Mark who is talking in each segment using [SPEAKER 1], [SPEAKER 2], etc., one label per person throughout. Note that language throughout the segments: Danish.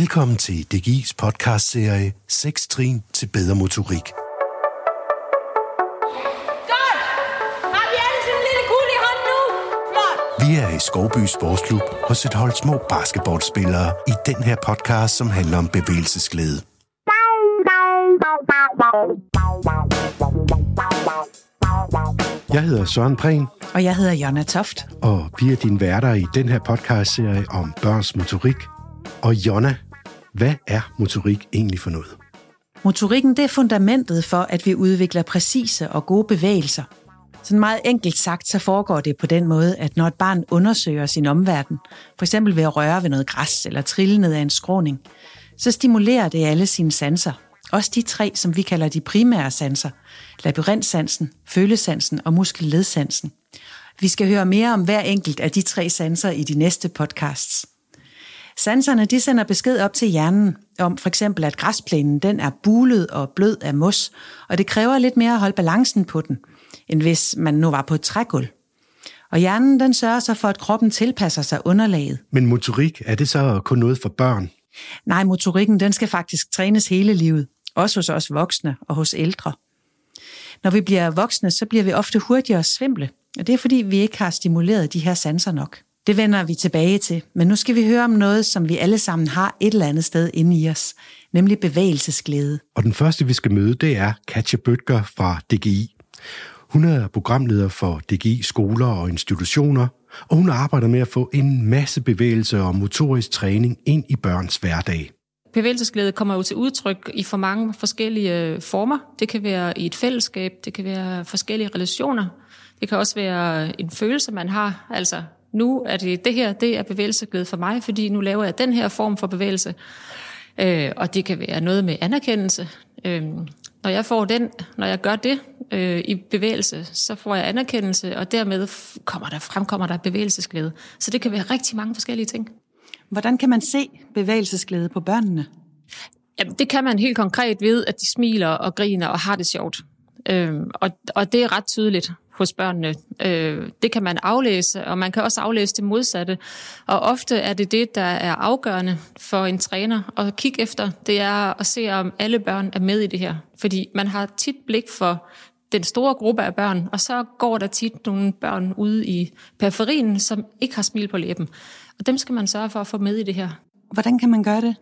[SPEAKER 1] Velkommen til DGI's podcastserie 6 trin til bedre motorik.
[SPEAKER 2] Godt! Har vi alle sådan en lille kul i hånden nu? Flot!
[SPEAKER 1] Vi er i Skovby Sportsklub hos et hold små basketballspillere i den her podcast, som handler om bevægelsesglæde. Jeg hedder Søren Prehn,
[SPEAKER 3] Og jeg hedder Jonna Toft.
[SPEAKER 1] og vi er dine værter i den her podcastserie om børns motorik. Og Jonna, hvad er motorik egentlig for noget?
[SPEAKER 3] Motorikken det er fundamentet for, at vi udvikler præcise og gode bevægelser. Sådan meget enkelt sagt, så foregår det på den måde, at når et barn undersøger sin omverden, for eksempel ved at røre ved noget græs eller trille ned ad en skråning, så stimulerer det alle sine sanser. Også de tre, som vi kalder de primære sanser. Labyrintsansen, følesansen og muskelledsansen. Vi skal høre mere om hver enkelt af de tre sanser i de næste podcasts. Sanserne de sender besked op til hjernen om for eksempel, at græsplænen den er bulet og blød af mos, og det kræver lidt mere at holde balancen på den, end hvis man nu var på et trægulv. Og hjernen den sørger så for, at kroppen tilpasser sig underlaget.
[SPEAKER 1] Men motorik, er det så kun noget for børn?
[SPEAKER 3] Nej, motorikken den skal faktisk trænes hele livet, også hos os voksne og hos ældre. Når vi bliver voksne, så bliver vi ofte hurtigere svimle, og det er fordi, vi ikke har stimuleret de her sanser nok. Det vender vi tilbage til, men nu skal vi høre om noget, som vi alle sammen har et eller andet sted inde i os, nemlig bevægelsesglæde.
[SPEAKER 1] Og den første, vi skal møde, det er Katja Bøtger fra DGI. Hun er programleder for DGI skoler og institutioner, og hun arbejder med at få en masse bevægelse og motorisk træning ind i børns hverdag.
[SPEAKER 4] Bevægelsesglæde kommer jo til udtryk i for mange forskellige former. Det kan være i et fællesskab, det kan være forskellige relationer. Det kan også være en følelse, man har. Altså, nu er det det her, det er bevægelsesglæde for mig, fordi nu laver jeg den her form for bevægelse. Øh, og det kan være noget med anerkendelse. Øh, når jeg får den, når jeg gør det øh, i bevægelse, så får jeg anerkendelse, og dermed kommer der, fremkommer der bevægelsesglæde. Så det kan være rigtig mange forskellige ting.
[SPEAKER 3] Hvordan kan man se bevægelsesglæde på børnene?
[SPEAKER 4] Jamen, det kan man helt konkret ved, at de smiler og griner og har det sjovt. Øhm, og, og det er ret tydeligt hos børnene. Øh, det kan man aflæse, og man kan også aflæse det modsatte. Og ofte er det det, der er afgørende for en træner at kigge efter. Det er at se, om alle børn er med i det her. Fordi man har tit blik for den store gruppe af børn, og så går der tit nogle børn ude i periferien, som ikke har smil på læben. Og dem skal man sørge for at få med i det her.
[SPEAKER 3] Hvordan kan man gøre det?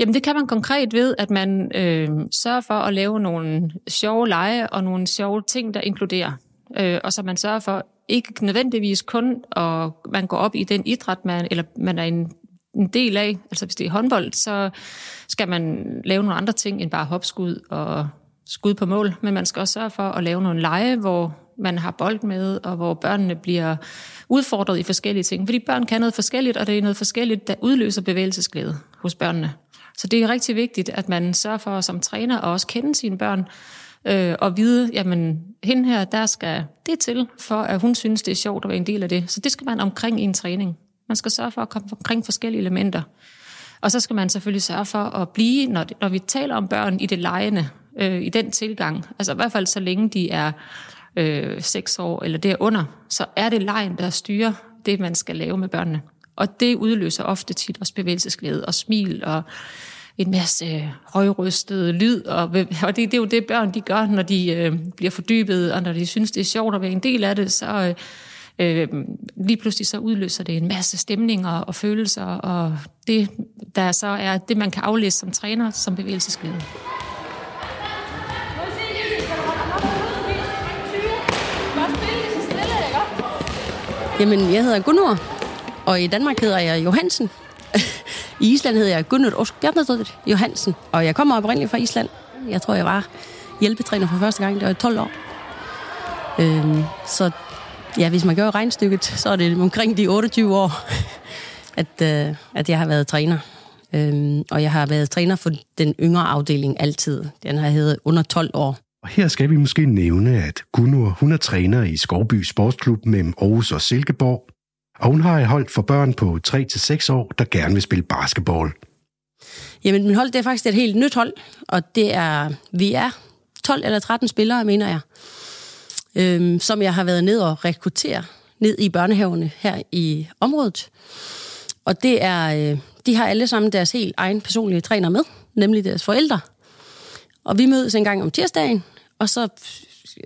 [SPEAKER 4] Jamen det kan man konkret ved, at man øh, sørger for at lave nogle sjove lege og nogle sjove ting, der inkluderer. Øh, og så man sørger for ikke nødvendigvis kun, at man går op i den idræt, man, eller man er en, en del af. Altså hvis det er håndbold, så skal man lave nogle andre ting end bare hopskud og skud på mål. Men man skal også sørge for at lave nogle lege, hvor man har bold med, og hvor børnene bliver udfordret i forskellige ting. Fordi børn kan noget forskelligt, og det er noget forskelligt, der udløser bevægelsesglæde hos børnene. Så det er rigtig vigtigt, at man sørger for som træner at også kende sine børn, øh, og vide, jamen hende her, der skal det til, for at hun synes, det er sjovt at være en del af det. Så det skal man omkring i en træning. Man skal sørge for at komme omkring forskellige elementer. Og så skal man selvfølgelig sørge for at blive, når, det, når vi taler om børn i det lejende, øh, i den tilgang, altså i hvert fald så længe de er øh, 6 år eller derunder, så er det lejen, der styrer det, man skal lave med børnene. Og det udløser ofte tit også bevægelsesglæde og smil og en masse øh, højrystet lyd. Og, og det, det er jo det, børn de gør, når de øh, bliver fordybet, og når de synes, det er sjovt at være en del af det, så øh, øh lige pludselig så udløser det en masse stemninger og følelser, og det, der så er det, man kan aflæse som træner, som bevægelsesglæde.
[SPEAKER 5] Jamen, jeg hedder Gunnar, og i Danmark hedder jeg Johansen. I Island hedder jeg Gunnar Oskbjarnadottir Johansen, og jeg kommer oprindeligt fra Island. Jeg tror, jeg var hjælpetræner for første gang, det var 12 år. Øhm, så ja, hvis man gør regnstykket, så er det omkring de 28 år, at, øh, at jeg har været træner. Øhm, og jeg har været træner for den yngre afdeling altid. Den har heddet under 12 år.
[SPEAKER 1] Og her skal vi måske nævne, at Gunnar hun er træner i Skovby Sportsklub mellem Aarhus og Silkeborg, og hun har et hold for børn på 3-6 år, der gerne vil spille basketball.
[SPEAKER 5] Jamen, min hold det er faktisk et helt nyt hold, og det er, vi er 12 eller 13 spillere, mener jeg, øhm, som jeg har været ned og rekruttere ned i børnehaverne her i området. Og det er, øh, de har alle sammen deres helt egen personlige træner med, nemlig deres forældre. Og vi mødes en gang om tirsdagen, og så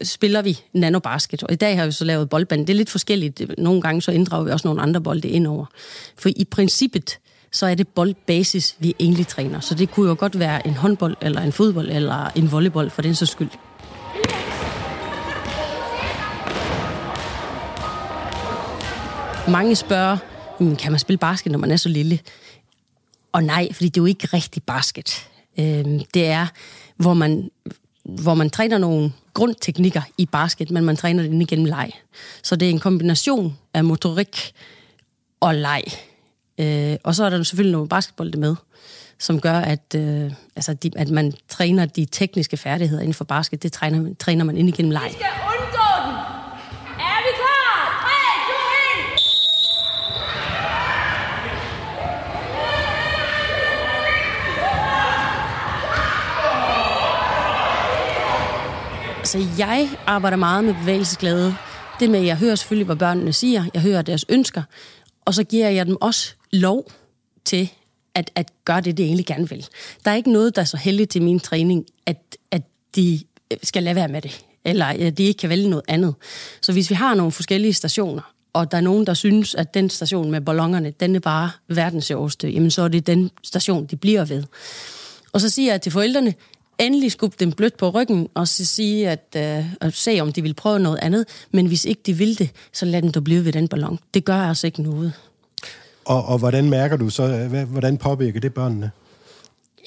[SPEAKER 5] spiller vi nanobasket. Og i dag har vi så lavet boldband. Det er lidt forskelligt. Nogle gange så inddrager vi også nogle andre bolde indover. For i princippet, så er det boldbasis, vi egentlig træner. Så det kunne jo godt være en håndbold, eller en fodbold, eller en volleyball, for den så skyld. Mange spørger, kan man spille basket, når man er så lille? Og nej, fordi det er jo ikke rigtig basket. Øhm, det er, hvor man, hvor man træner nogle grundteknikker i basket, men man træner det ind igennem leg. Så det er en kombination af motorik og leg. Øh, og så er der selvfølgelig nogle basketbolde med, som gør, at, øh, altså de, at man træner de tekniske færdigheder inden for basket. Det træner, træner man ind igennem leg.
[SPEAKER 2] Vi skal undgå den. Er vi klar? 3, 2, 1
[SPEAKER 5] altså, jeg arbejder meget med bevægelsesglæde. Det med, at jeg hører selvfølgelig, hvad børnene siger. Jeg hører deres ønsker. Og så giver jeg dem også lov til at, at gøre det, de egentlig gerne vil. Der er ikke noget, der er så heldigt til min træning, at, at de skal lade være med det. Eller at de ikke kan vælge noget andet. Så hvis vi har nogle forskellige stationer, og der er nogen, der synes, at den station med ballongerne, den er bare verdens sjoveste, jamen så er det den station, de bliver ved. Og så siger jeg til forældrene, endelig skub dem blødt på ryggen, og så sige, at, øh, at se, om de vil prøve noget andet. Men hvis ikke de vil det, så lad dem da blive ved den ballon. Det gør altså ikke noget.
[SPEAKER 6] Og, og hvordan mærker du så, hvad, hvordan påvirker det børnene?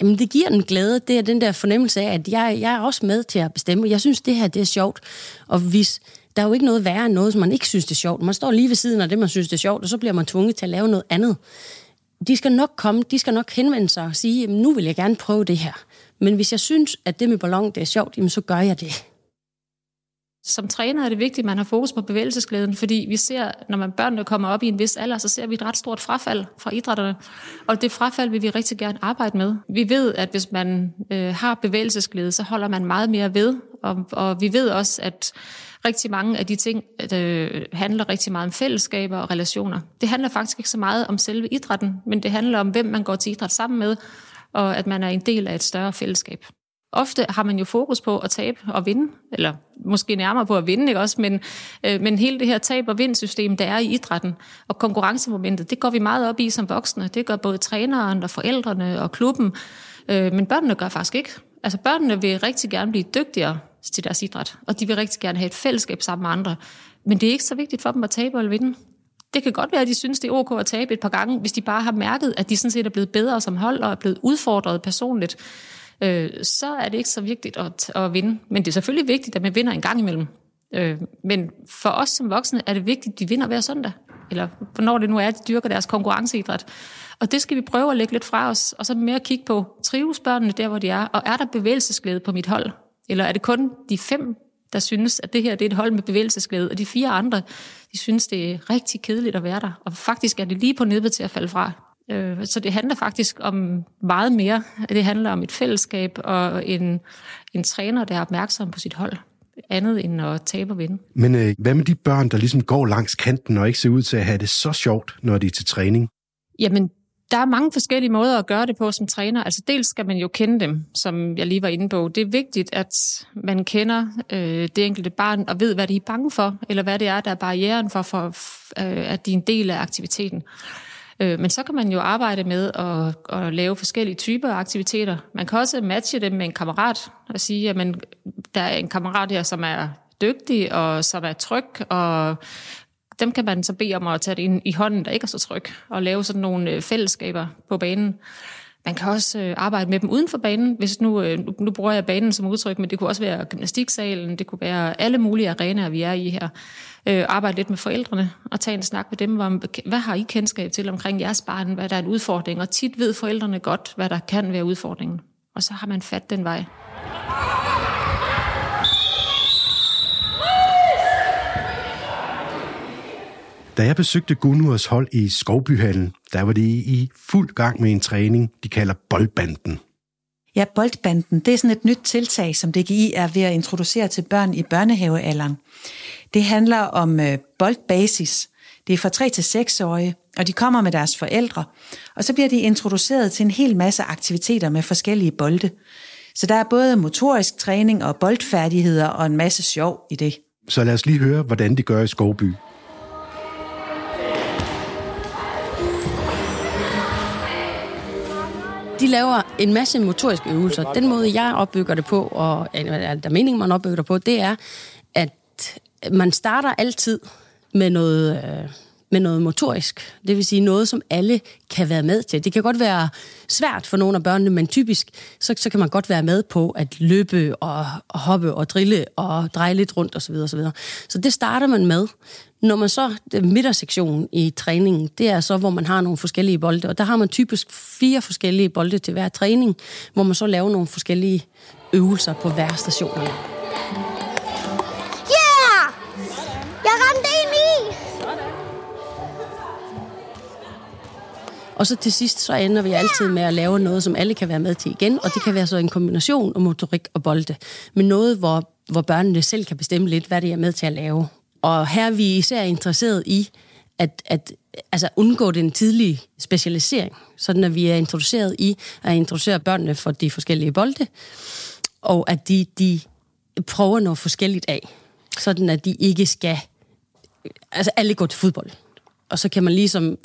[SPEAKER 5] Jamen, det giver den glæde. Det er den der fornemmelse af, at jeg, jeg er også med til at bestemme. Jeg synes, det her det er sjovt. Og hvis der er jo ikke noget værre end noget, som man ikke synes, det er sjovt. Man står lige ved siden af det, man synes, det er sjovt, og så bliver man tvunget til at lave noget andet. De skal nok komme, de skal nok henvende sig og sige, jamen, nu vil jeg gerne prøve det her. Men hvis jeg synes, at det med ballon, det er sjovt, jamen, så gør jeg det.
[SPEAKER 4] Som træner er det vigtigt, at man har fokus på bevægelsesglæden, fordi vi ser, når man børnene kommer op i en vis alder, så ser vi et ret stort frafald fra idrætterne. Og det frafald vil vi rigtig gerne arbejde med. Vi ved, at hvis man øh, har bevægelsesglæde, så holder man meget mere ved. Og, og vi ved også, at rigtig mange af de ting øh, handler rigtig meget om fællesskaber og relationer. Det handler faktisk ikke så meget om selve idrætten, men det handler om, hvem man går til idræt sammen med, og at man er en del af et større fællesskab. Ofte har man jo fokus på at tabe og vinde, eller måske nærmere på at vinde, ikke også? Men, øh, men hele det her tab- og vindsystem, der er i idrætten, og konkurrencemomentet, det går vi meget op i som voksne. Det gør både træneren og forældrene og klubben, øh, men børnene gør faktisk ikke. Altså børnene vil rigtig gerne blive dygtigere til deres idræt, og de vil rigtig gerne have et fællesskab sammen med andre. Men det er ikke så vigtigt for dem at tabe eller vinde. Det kan godt være, at de synes, det er ok at tabe et par gange, hvis de bare har mærket, at de sådan set er blevet bedre som hold og er blevet udfordret personligt. Øh, så er det ikke så vigtigt at, at vinde. Men det er selvfølgelig vigtigt, at man vinder en gang imellem. Øh, men for os som voksne er det vigtigt, at de vinder hver søndag. Eller hvornår det nu er, at de dyrker deres konkurrenceidræt. Og det skal vi prøve at lægge lidt fra os, og så mere kigge på, trives børnene der, hvor de er, og er der bevægelsesglæde på mit hold? Eller er det kun de fem, der synes, at det her det er et hold med bevægelsesglæde, og de fire andre, de synes, det er rigtig kedeligt at være der. Og faktisk er det lige på nippet til at falde fra. Øh, Så det handler faktisk om meget mere. Det handler om et fællesskab og en, en træner, der er opmærksom på sit hold. Andet end at tabe og vinde.
[SPEAKER 1] Men øh, hvad med de børn, der ligesom går langs kanten og ikke ser ud til at have det så sjovt, når de er til træning?
[SPEAKER 4] Jamen, der er mange forskellige måder at gøre det på som træner. Altså dels skal man jo kende dem, som jeg lige var inde på. Det er vigtigt, at man kender øh, det enkelte barn og ved, hvad de er bange for, eller hvad det er, der er barrieren for, for øh, at de er en del af aktiviteten. Øh, men så kan man jo arbejde med at, at lave forskellige typer af aktiviteter. Man kan også matche dem med en kammerat og sige, at man, der er en kammerat her, som er dygtig og som er tryg, og dem kan man så bede om at tage det ind i hånden, der ikke er så tryg, og lave sådan nogle øh, fællesskaber på banen. Man kan også øh, arbejde med dem uden for banen, hvis nu, øh, nu, nu bruger jeg banen som udtryk, men det kunne også være gymnastiksalen, det kunne være alle mulige arenaer, vi er i her. Øh, arbejde lidt med forældrene og tage en snak med dem om, hvad har I kendskab til omkring jeres barn, hvad der er en udfordring, og tit ved forældrene godt, hvad der kan være udfordringen. Og så har man fat den vej.
[SPEAKER 1] Da jeg besøgte Gunnurs hold i Skovbyhallen, der var de i fuld gang med en træning, de kalder boldbanden.
[SPEAKER 3] Ja, boldbanden, det er sådan et nyt tiltag, som DGI er ved at introducere til børn i børnehavealderen. Det handler om øh, boldbasis. Det er fra 3 til 6-årige, og de kommer med deres forældre, og så bliver de introduceret til en hel masse aktiviteter med forskellige bolde. Så der er både motorisk træning og boldfærdigheder og en masse sjov i det.
[SPEAKER 1] Så lad os lige høre, hvordan de gør i Skovby.
[SPEAKER 5] De laver en masse motoriske øvelser. Den måde, jeg opbygger det på, og eller, der meningen, man opbygger det på, det er, at man starter altid med noget, øh, med noget motorisk. Det vil sige noget, som alle kan være med til. Det kan godt være svært for nogle af børnene, men typisk så, så kan man godt være med på at løbe og, og hoppe og drille og dreje lidt rundt osv. osv. Så det starter man med. Når man så, øh, midtersektionen i træningen, det er så, hvor man har nogle forskellige bolde, og der har man typisk fire forskellige bolde til hver træning, hvor man så laver nogle forskellige øvelser på hver station. Og så til sidst, så ender vi altid med at lave noget, som alle kan være med til igen, og det kan være så en kombination af motorik og bolde, men noget, hvor, hvor børnene selv kan bestemme lidt, hvad det er med til at lave. Og her er vi især interesseret i at, at altså undgå den tidlige specialisering, sådan at vi er introduceret i at introducere børnene for de forskellige bolde, og at de, de prøver noget forskelligt af, sådan at de ikke skal, altså alle går til fodbold. Og så kan man ligesom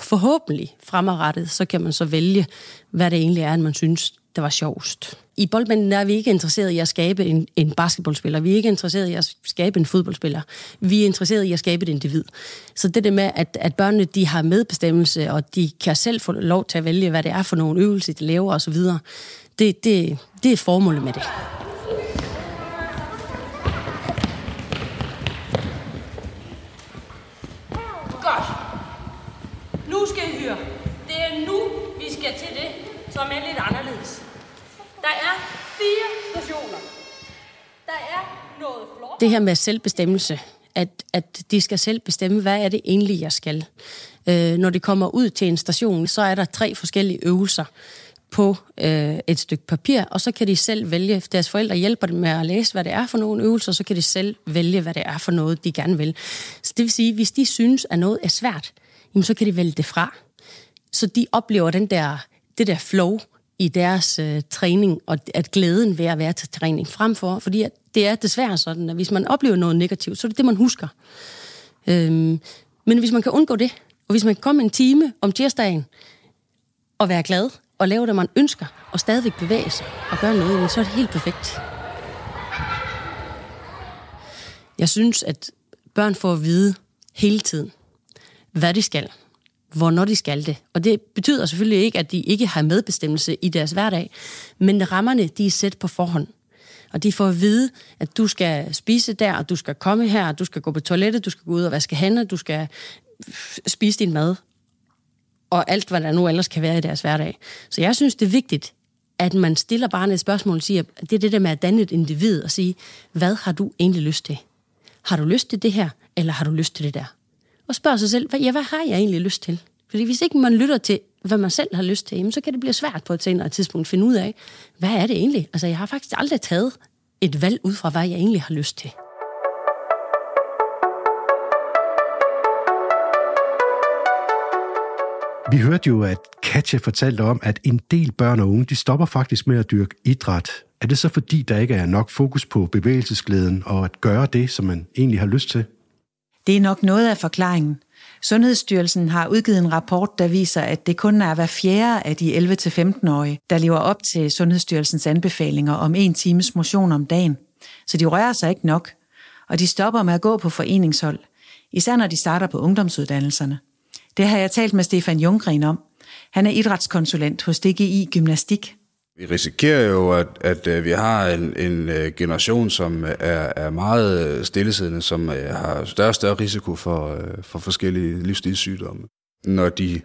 [SPEAKER 5] forhåbentlig fremadrettet, så kan man så vælge, hvad det egentlig er, man synes, der var sjovest. I boldmanden er vi ikke interesseret i at skabe en, en basketballspiller. Vi er ikke interesseret i at skabe en fodboldspiller. Vi er interesseret i at skabe et individ. Så det der med, at, at børnene de har medbestemmelse, og de kan selv få lov til at vælge, hvad det er for nogle øvelser, de laver osv., det, det, det er formålet med det.
[SPEAKER 2] Godt. Nu skal I høre. Det er nu, vi skal til det, som er lidt anderledes. Der er fire stationer. Der er noget flot.
[SPEAKER 5] det her med selvbestemmelse, at, at de skal selv bestemme, hvad er det egentlig, jeg skal. Øh, når de kommer ud til en station, så er der tre forskellige øvelser på øh, et stykke papir, og så kan de selv vælge, deres forældre hjælper dem med at læse, hvad det er for nogle øvelser, så kan de selv vælge, hvad det er for noget, de gerne vil. Så det vil sige, hvis de synes, at noget er svært, jamen, så kan de vælge det fra. Så de oplever den der, det der flow i deres øh, træning, og at glæden ved at være til træning fremfor, fordi at det er desværre sådan, at hvis man oplever noget negativt, så er det det, man husker. Øhm, men hvis man kan undgå det, og hvis man kan komme en time om tirsdagen og være glad, og lave det, man ønsker, og stadigvæk bevæge sig og gøre noget, så er det helt perfekt. Jeg synes, at børn får at vide hele tiden, hvad de skal, hvornår de skal det. Og det betyder selvfølgelig ikke, at de ikke har medbestemmelse i deres hverdag, men rammerne, de er sat på forhånd. Og de får at vide, at du skal spise der, og du skal komme her, og du skal gå på toilettet, du skal gå ud og vaske hænder, du skal spise din mad, og alt, hvad der nu ellers kan være i deres hverdag. Så jeg synes, det er vigtigt, at man stiller barnet et spørgsmål og siger, at det er det der med at danne et individ og sige, hvad har du egentlig lyst til? Har du lyst til det her, eller har du lyst til det der? Og spørger sig selv, hvad, ja, hvad har jeg egentlig lyst til? Fordi hvis ikke man lytter til, hvad man selv har lyst til, jamen, så kan det blive svært på et senere tidspunkt at finde ud af, hvad er det egentlig? Altså, jeg har faktisk aldrig taget et valg ud fra, hvad jeg egentlig har lyst til.
[SPEAKER 1] Vi hørte jo, at Katja fortalte om, at en del børn og unge, de stopper faktisk med at dyrke idræt. Er det så fordi, der ikke er nok fokus på bevægelsesglæden og at gøre det, som man egentlig har lyst til?
[SPEAKER 3] Det er nok noget af forklaringen. Sundhedsstyrelsen har udgivet en rapport, der viser, at det kun er hver fjerde af de 11-15-årige, der lever op til Sundhedsstyrelsens anbefalinger om en times motion om dagen. Så de rører sig ikke nok, og de stopper med at gå på foreningshold, især når de starter på ungdomsuddannelserne. Det har jeg talt med Stefan Junggren om. Han er idrætskonsulent hos DGI Gymnastik.
[SPEAKER 7] Vi risikerer jo, at, at øh, vi har en, en øh, generation, som øh, er, er meget stillesiddende, som har større og større risiko for, for forskellige livsstilssygdomme. Når de,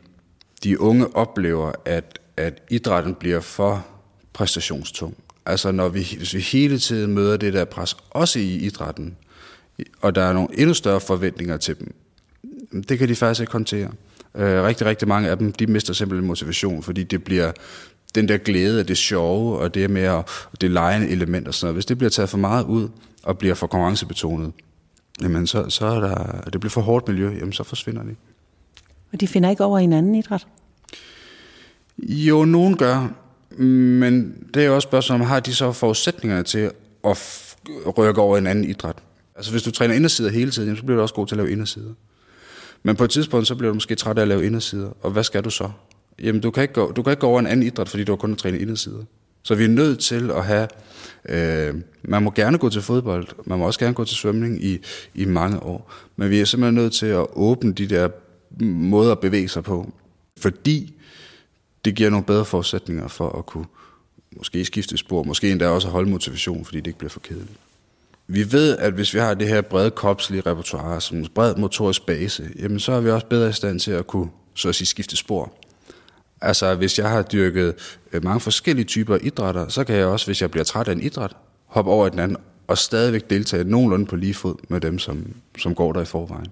[SPEAKER 7] de unge oplever, at, at idrætten bliver for præstationstung, altså når vi, hvis vi hele tiden møder det der pres, også i idrætten, og der er nogle endnu større forventninger til dem, det kan de faktisk ikke håndtere. Rigtig, rigtig mange af dem, de mister simpelthen motivation, fordi det bliver den der glæde af det sjove, og det med at, det lejende element og sådan noget. Hvis det bliver taget for meget ud, og bliver for konkurrencebetonet, jamen så, så er der, det bliver for hårdt miljø, jamen så forsvinder de.
[SPEAKER 3] Og de finder ikke over i en anden idræt?
[SPEAKER 7] Jo, nogen gør, men det er jo også spørgsmålet, om har de så forudsætningerne til at rykke over i en anden idræt? Altså hvis du træner indersider hele tiden, så bliver du også god til at lave indersider. Men på et tidspunkt, så bliver du måske træt af at lave indersider, og hvad skal du så? Jamen, du kan ikke gå, du kan ikke gå over en anden idræt, fordi du har kun at træne indersider. Så vi er nødt til at have, øh, man må gerne gå til fodbold, man må også gerne gå til svømning i, i mange år, men vi er simpelthen nødt til at åbne de der måder at bevæge sig på, fordi det giver nogle bedre forudsætninger for at kunne måske skifte spor, måske endda også holde motivation, fordi det ikke bliver for kedeligt. Vi ved, at hvis vi har det her brede kropslige repertoire, som en bred motorisk base, jamen så er vi også bedre i stand til at kunne så at sige, skifte spor. Altså, hvis jeg har dyrket øh, mange forskellige typer idrætter, så kan jeg også, hvis jeg bliver træt af en idræt, hoppe over i den anden, og stadigvæk deltage nogenlunde på lige fod med dem, som, som går der i forvejen.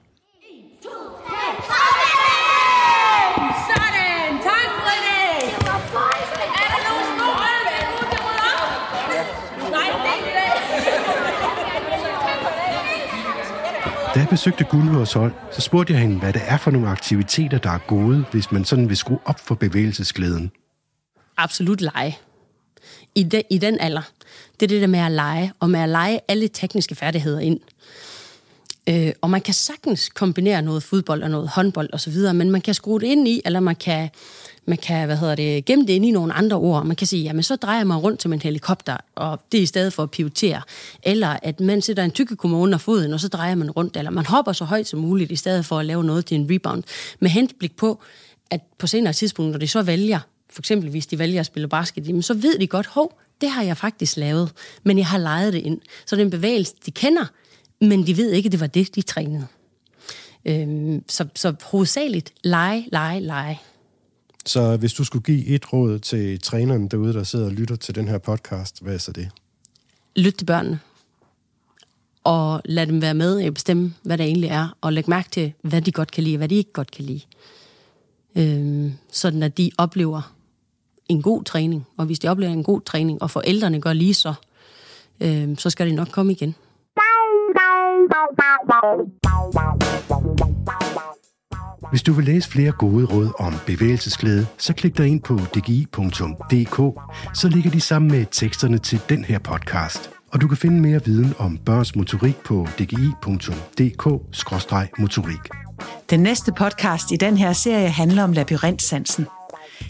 [SPEAKER 1] Da jeg besøgte Gunnhors hold, så spurgte jeg hende, hvad det er for nogle aktiviteter, der er gode, hvis man sådan vil skrue op for bevægelsesglæden.
[SPEAKER 5] Absolut lege. I, de, I den alder. Det er det der med at lege, og med at lege alle tekniske færdigheder ind. Øh, og man kan sagtens kombinere noget fodbold og noget håndbold osv., men man kan skrue det ind i, eller man kan man kan, hvad hedder det, gemme det ind i nogle andre ord. Man kan sige, jamen så drejer man rundt som en helikopter, og det er i stedet for at pivotere. Eller at man sætter en tykkekummer under foden, og så drejer man rundt. Eller man hopper så højt som muligt, i stedet for at lave noget til en rebound. Med henblik på, at på senere tidspunkt, når de så vælger, for eksempel hvis de vælger at spille basket, jamen så ved de godt, hov, det har jeg faktisk lavet, men jeg har lejet det ind. Så det er en bevægelse, de kender, men de ved ikke, at det var det, de trænede. Øhm, så, så hovedsageligt lege, lege, lege.
[SPEAKER 6] Så hvis du skulle give et råd til træneren derude, der sidder og lytter til den her podcast, hvad er så det?
[SPEAKER 5] Lyt til børnene. Og lad dem være med at bestemme, hvad det egentlig er. Og læg mærke til, hvad de godt kan lide, og hvad de ikke godt kan lide. Øhm, sådan at de oplever en god træning. Og hvis de oplever en god træning, og forældrene gør lige så, øhm, så skal de nok komme igen.
[SPEAKER 1] Hvis du vil læse flere gode råd om bevægelsesglæde, så klik dig ind på dgi.dk, så ligger de sammen med teksterne til den her podcast. Og du kan finde mere viden om børns motorik på dgi.dk-motorik.
[SPEAKER 3] Den næste podcast i den her serie handler om labyrintsansen.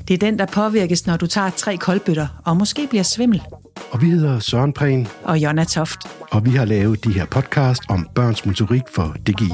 [SPEAKER 3] Det er den, der påvirkes, når du tager tre koldbøtter og måske bliver svimmel.
[SPEAKER 1] Og vi hedder Søren Prehn.
[SPEAKER 3] Og Jonna Toft.
[SPEAKER 1] Og vi har lavet de her podcast om børns motorik for DGI.